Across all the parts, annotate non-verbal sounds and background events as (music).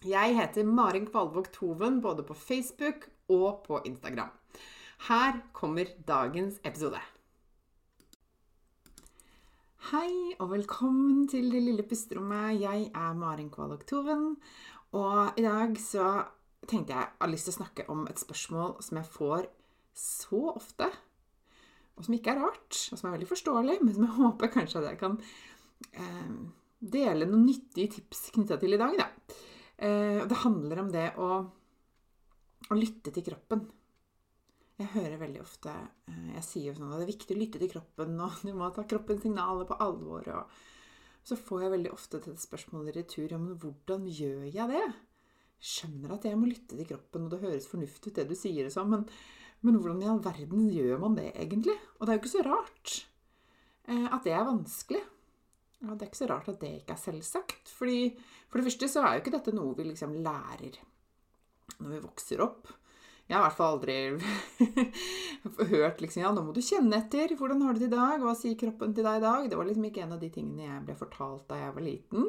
Jeg heter Marin Kvalvåg Toven både på Facebook og på Instagram. Her kommer dagens episode. Hei og velkommen til Det lille pusterommet. Jeg er Marin Kvalvåg Toven. Og i dag så tenkte jeg har lyst til å snakke om et spørsmål som jeg får så ofte. Og som ikke er rart, og som er veldig forståelig, men som jeg (laughs) håper kanskje at jeg kan eh, dele noen nyttige tips knytta til i dag. da. Eh, det handler om det å, å, lytte til kroppen. Jeg hører veldig ofte eh, Jeg sier jo sånn at det er viktig å lytte til kroppen, og du må ta kroppens signaler på alvor. Og så får jeg veldig ofte til spørsmålet i retur ja, men hvordan gjør jeg det? Skjønner at jeg må lytte til kroppen, og det høres fornuftig ut det du sier, sånn, men, men hvordan i all verden gjør man det egentlig? Og det er jo ikke så rart eh, at det er vanskelig. Ja, Det er ikke så rart at det ikke er selvsagt. Fordi For det første så er jo ikke dette noe vi liksom lærer når vi vokser opp. Jeg har i hvert fall aldri (laughs) hørt liksom, ja, nå må du kjenne etter. Hvordan har du det i dag? Hva sier kroppen til deg i dag? Det var liksom ikke en av de tingene jeg ble fortalt da jeg var liten.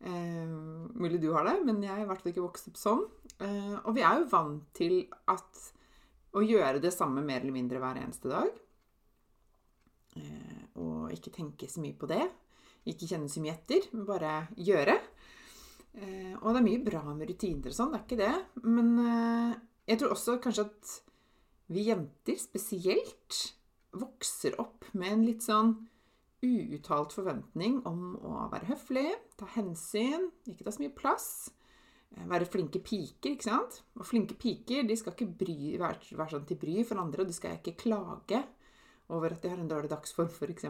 Eh, mulig du har det, men jeg har i hvert fall ikke vokst opp sånn. Eh, og vi er jo vant til at, å gjøre det samme mer eller mindre hver eneste dag. Eh, og ikke tenke så mye på det. Ikke kjenne så mye etter, men bare gjøre. Eh, og det er mye bra med rutiner og sånn, det er ikke det. Men eh, jeg tror også kanskje at vi jenter spesielt vokser opp med en litt sånn uuttalt forventning om å være høflig, ta hensyn, ikke ta så mye plass. Eh, være flinke piker, ikke sant? Og flinke piker de skal ikke bry, være, være sånn til bry for andre, og de skal ikke klage over at de har en dårlig dagsform, f.eks.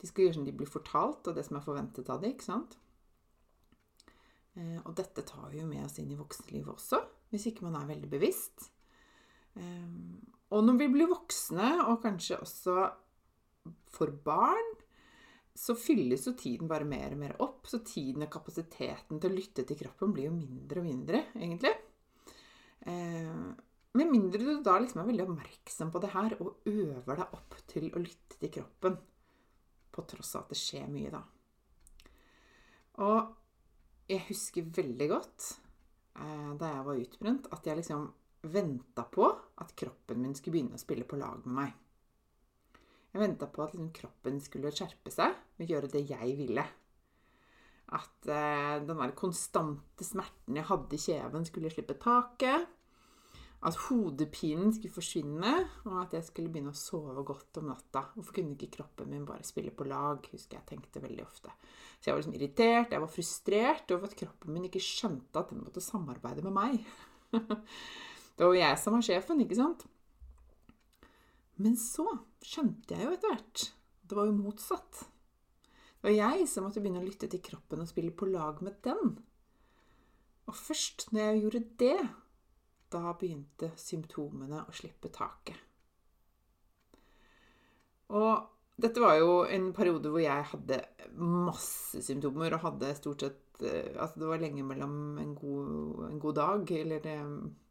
De skal gjøre som de blir fortalt, og det som er forventet av dem. ikke sant? Eh, og dette tar vi jo med oss inn i voksenlivet også, hvis ikke man er veldig bevisst. Eh, og når vi blir voksne, og kanskje også for barn, så fylles jo tiden bare mer og mer opp. Så tiden og kapasiteten til å lytte til kroppen blir jo mindre og mindre, egentlig. Eh, med mindre du da liksom er veldig oppmerksom på det her og øver deg opp til å lytte til kroppen på tross av at det skjer mye, da. Og jeg husker veldig godt eh, da jeg var utbrent, at jeg liksom venta på at kroppen min skulle begynne å spille på lag med meg. Jeg venta på at liksom, kroppen skulle skjerpe seg og gjøre det jeg ville. At eh, den der konstante smerten jeg hadde i kjeven, skulle slippe taket at hodepinen skulle forsvinne, og at jeg skulle begynne å sove godt om natta. Hvorfor kunne ikke kroppen min bare spille på lag? husker jeg tenkte veldig ofte. Så jeg var liksom irritert, jeg var frustrert over at kroppen min ikke skjønte at den måtte samarbeide med meg. (laughs) det var jo jeg som var sjefen, ikke sant? Men så skjønte jeg jo etter hvert det var jo motsatt. Det var jeg som måtte begynne å lytte til kroppen og spille på lag med den. Og først når jeg gjorde det, da begynte symptomene å slippe taket. Og dette var jo en periode hvor jeg hadde masse symptomer og hadde stort sett eh, Altså det var lenge mellom en god, en god dag, eller det,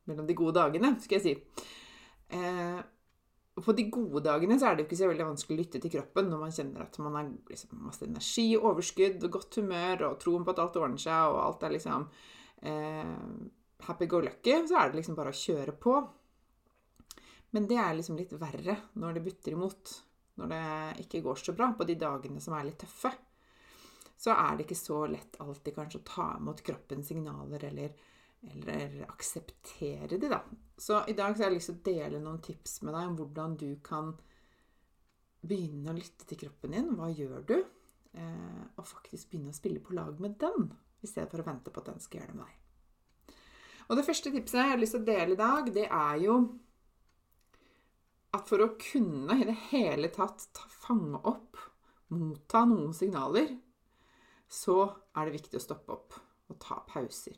mellom de gode dagene, skal jeg si. Eh, på de gode dagene så er det jo ikke så veldig vanskelig å lytte til kroppen når man kjenner at man har liksom masse energi, overskudd godt humør og troen på at alt ordner seg, og alt er liksom eh, happy go lucky. Så er det liksom bare å kjøre på. Men det er liksom litt verre når det butter imot. Når det ikke går så bra på de dagene som er litt tøffe. Så er det ikke så lett alltid kanskje å ta imot kroppens signaler eller eller akseptere de, da. Så i dag så har jeg lyst til å dele noen tips med deg om hvordan du kan begynne å lytte til kroppen din. Hva gjør du? Eh, og faktisk begynne å spille på lag med den, i stedet for å vente på at den skal gjøre det med deg. Og det første tipset jeg har lyst til å dele i dag, det er jo at for å kunne i det hele tatt ta, fange opp, motta noen signaler, så er det viktig å stoppe opp og ta pauser.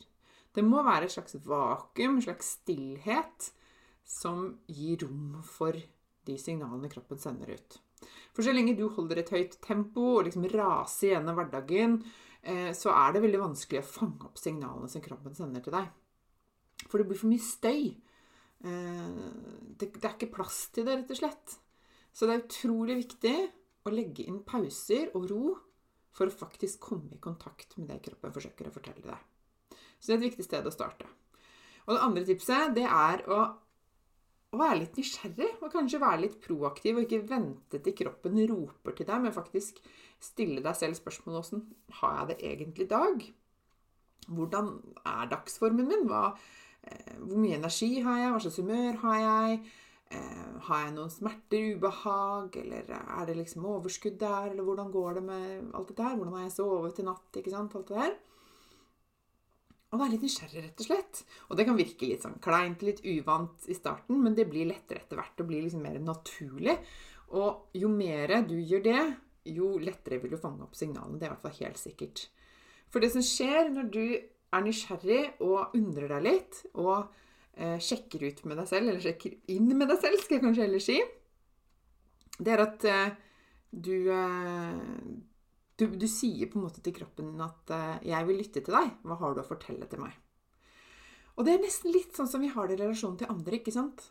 Det må være et slags vakuum, en slags stillhet, som gir rom for de signalene kroppen sender ut. For så lenge du holder et høyt tempo og liksom raser gjennom hverdagen, eh, så er det veldig vanskelig å fange opp signalene som kroppen sender til deg. For det blir for mye støy. Det, det er ikke plass til det, rett og slett. Så det er utrolig viktig å legge inn pauser og ro for å faktisk komme i kontakt med det kroppen forsøker å fortelle deg. Så det er et viktig sted å starte. Og det andre tipset, det er å, å være litt nysgjerrig. Og kanskje være litt proaktiv, og ikke vente til kroppen roper til deg, men faktisk stille deg selv spørsmålet åssen har jeg det egentlig i dag? Hvordan er dagsformen min? Hva, eh, hvor mye energi har jeg? Hva slags humør har jeg? Eh, har jeg noen smerter, ubehag, eller er det liksom overskudd der? Eller hvordan går det med alt dette her? Hvordan har jeg sovet i natt? Ikke sant? Alt det der Og være litt nysgjerrig, rett og slett. Og det kan virke litt sånn kleint, litt uvant i starten, men det blir lettere etter hvert og blir liksom mer naturlig. Og jo mer du gjør det, jo lettere vil du fange opp signalene. Det er i hvert fall helt sikkert. For det som skjer når du er nysgjerrig og undrer deg litt, og eh, sjekker ut med deg selv, eller sjekker inn med deg selv, skal jeg kanskje heller si, det er at eh, du, eh, du, du, sier på en måte til kroppen din at uh, 'jeg vil lytte til deg'. Hva har du å fortelle til meg? Og det er nesten litt sånn som vi har det i relasjon til andre. ikke sant?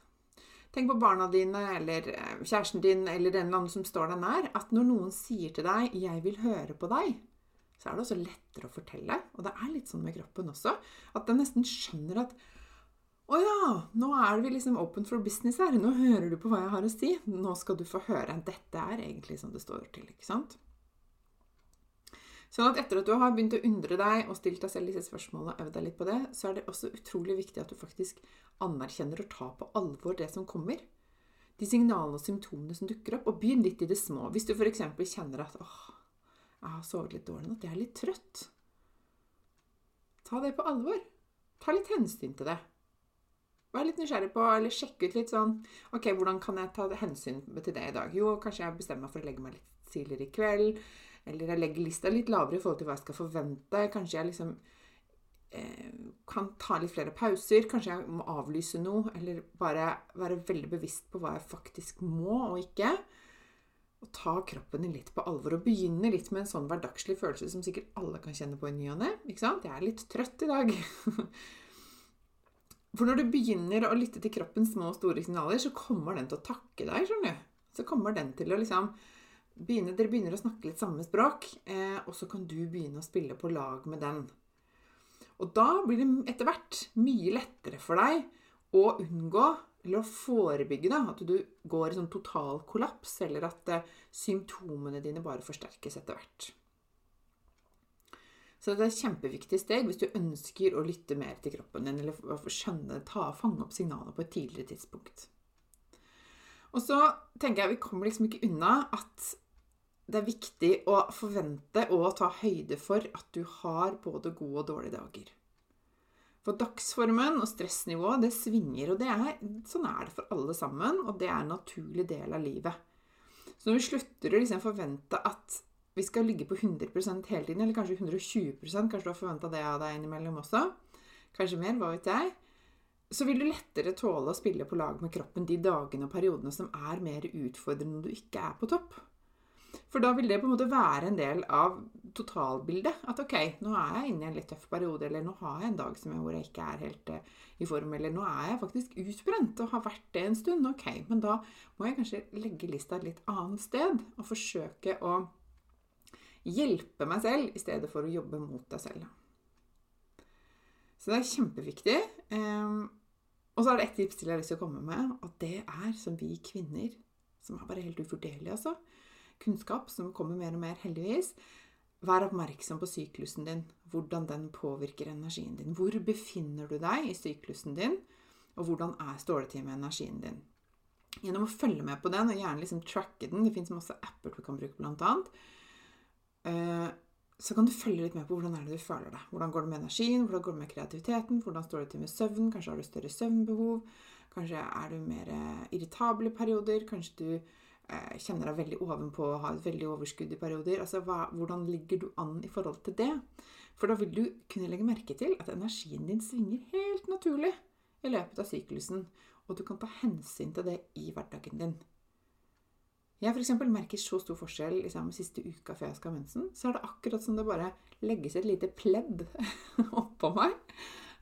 Tenk på barna dine eller eh, kjæresten din eller den eller annen som står deg nær. At når noen sier til deg 'jeg vil høre på deg', så er det også lettere å fortelle. Og det er litt sånn med kroppen også. At den nesten skjønner at å ja, nå er vi liksom open for business her. Nå hører du på hva jeg har å si. Nå skal du få høre. Dette er egentlig som det står til. ikke sant? Sånn at etter at du har begynt å undre deg og stilt deg selv disse spørsmålene og øvd deg litt på det, så er det også utrolig viktig at du faktisk anerkjenner og tar på alvor det som kommer. De signalene og symptomene som dukker opp. Og begynn litt i det små. Hvis du f.eks. kjenner at åh, jeg har sovet litt dårlig at jeg er litt trøtt. Ta det på alvor. Ta litt hensyn til det. Vær litt nysgjerrig på, eller sjekk ut litt sånn Ok, hvordan kan jeg ta hensyn til det i dag? Jo, kanskje jeg bestemmer meg for å legge meg litt tidligere i kveld. Eller jeg legger lista litt lavere i forhold til hva jeg skal forvente. Kanskje jeg liksom eh, kan ta litt flere pauser. Kanskje jeg må avlyse noe. Eller bare være veldig bevisst på hva jeg faktisk må og ikke. Og ta kroppen din litt på alvor. Og begynne litt med en sånn hverdagslig følelse som sikkert alle kan kjenne på i ny og ne. Jeg er litt trøtt i dag. (laughs) For når du begynner å lytte til kroppens små og store signaler, så kommer den til å takke deg. skjønner du. Så kommer den til å liksom begynne, dere begynner å snakke litt samme språk, eh, og så kan du begynne å spille på lag med den. Og da blir det etter hvert mye lettere for deg å unngå, eller å forebygge, da, at du går i sånn total kollaps, eller at eh, symptomene dine bare forsterkes etter hvert. Så det er et kjempeviktig steg hvis du ønsker å lytte mer til kroppen din, eller skjønne, ta, fange opp signalene på et tidligere tidspunkt. Og så tenker jeg vi kommer liksom ikke unna at det er viktig å forvente og ta høyde for at du har både gode og dårlige dager. For dagsformen og stressnivået, det svinger, og det er, sånn er det for alle sammen. Og det er en naturlig del av livet. Så når vi slutter å liksom forvente at vi skal ligge på 100 hele tiden, eller kanskje 120 kanskje du har forventa det av deg innimellom også, kanskje mer, hva vet jeg, så vil du lettere tåle å spille på lag med kroppen de dagene og periodene som er mer utfordrende når du ikke er på topp. For da vil det på en måte være en del av totalbildet. At ok, nå er jeg inne i en litt tøff periode, eller nå har jeg en dag jeg, hvor jeg ikke er helt uh, i form, eller nå er jeg faktisk utbrent og har vært det en stund. Ok, men da må jeg kanskje legge lista et litt annet sted og forsøke å hjelpe meg selv i stedet for å jobbe mot deg selv. Så det er kjempeviktig. Um, og så er det ett tips til jeg har lyst til å komme med, og det er som vi kvinner, som er bare helt ufordelig altså, kunnskap som kommer mer og mer, heldigvis. Vær oppmerksom på syklusen din, hvordan den påvirker energien din. Hvor befinner du deg i syklusen din, og hvordan er står med energien din? Gjennom å følge med på den, og gjerne liksom tracke den Det fins masse apper du kan bruke, blant annet. Eh, så kan du følge litt med på hvordan er det du føler deg. Hvordan går det med energien, hvordan går det med kreativiteten, hvordan står det til med søvn, kanskje har du større søvnbehov, kanskje er du mer eh, irritabel i perioder, kanskje du kjenner deg veldig ovenpå og har et veldig overskudd i perioder. Altså, hva, Hvordan ligger du an i forhold til det? For da vil du kunne legge merke til at energien din svinger helt naturlig i løpet av syklusen, og du kan ta hensyn til det i hverdagen din. Jeg f.eks. merker så stor forskjell liksom, siste uka før jeg skal ha mensen. Så er det akkurat som det bare legges et lite pledd (laughs) oppå meg.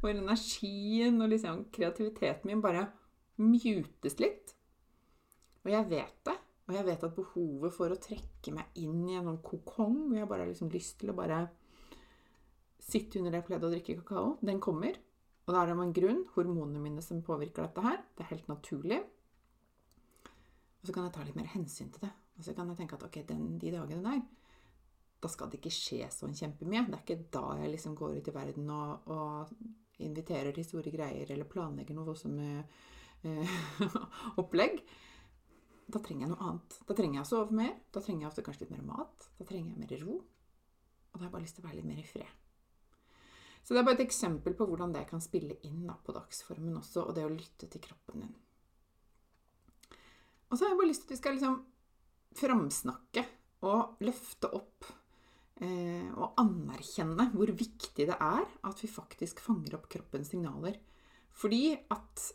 Hvor energien og liksom, kreativiteten min bare mutes litt. Og jeg vet det. Og jeg vet at behovet for å trekke meg inn i en sånn kokong, hvor jeg bare har liksom lyst til å bare sitte under det pleddet og drikke kakao, den kommer. Og da er det med en grunn. Hormonene mine som påvirker dette her. Det er helt naturlig. Og så kan jeg ta litt mer hensyn til det. Og så kan jeg tenke at ok, den, de dagene der, da skal det ikke skje sånn kjempemye. Det er ikke da jeg liksom går ut i verden og, og inviterer til store greier eller planlegger noe voldsomme eh, (laughs) opplegg. Da trenger jeg noe annet. Da trenger jeg å sove mer. Da trenger jeg ofte kanskje litt mer mat. Da trenger jeg mer ro. Og da har jeg bare lyst til å være litt mer i fred. Så det er bare et eksempel på hvordan det kan spille inn da, på dagsformen også, og det å lytte til kroppen din. Og så har jeg bare lyst til at vi skal liksom framsnakke og løfte opp eh, og anerkjenne hvor viktig det er at vi faktisk fanger opp kroppens signaler. Fordi at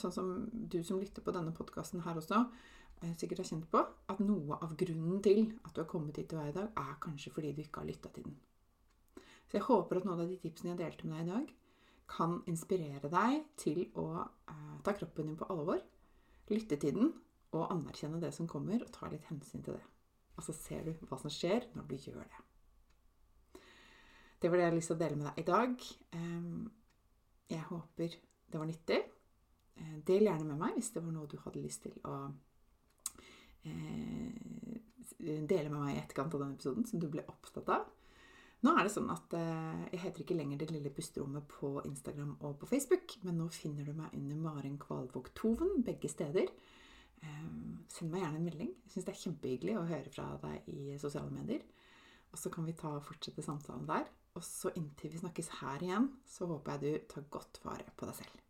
sånn som du som lytter på denne podkasten her også, eh, sikkert har kjent på, at noe av grunnen til at du har kommet hit til hver dag, er kanskje fordi du ikke har lytta til den. Så jeg håper at noen av de tipsene jeg delte med deg i dag, kan inspirere deg til å eh, ta kroppen din på alvor, lytte til den og anerkjenne det som kommer, og ta litt hensyn til det. Og så ser du hva som skjer når du gjør det. Det var det jeg hadde lyst til å dele med deg i dag. Jeg håper det var nyttig. Eh, del gjerne med meg hvis det var noe du hadde lyst til å eh, dele med meg i etterkant av denne episoden, som du ble opptatt av. Nå er det sånn at eh, Jeg heter ikke lenger Det lille pusterommet på Instagram og på Facebook, men nå finner du meg under Maren Kvalvåg Toven begge steder. Send meg gjerne en melding. Jeg syns det er kjempehyggelig å høre fra deg i sosiale medier. Og så kan vi ta og fortsette samtalen der. Og så inntil vi snakkes her igjen, så håper jeg du tar godt vare på deg selv.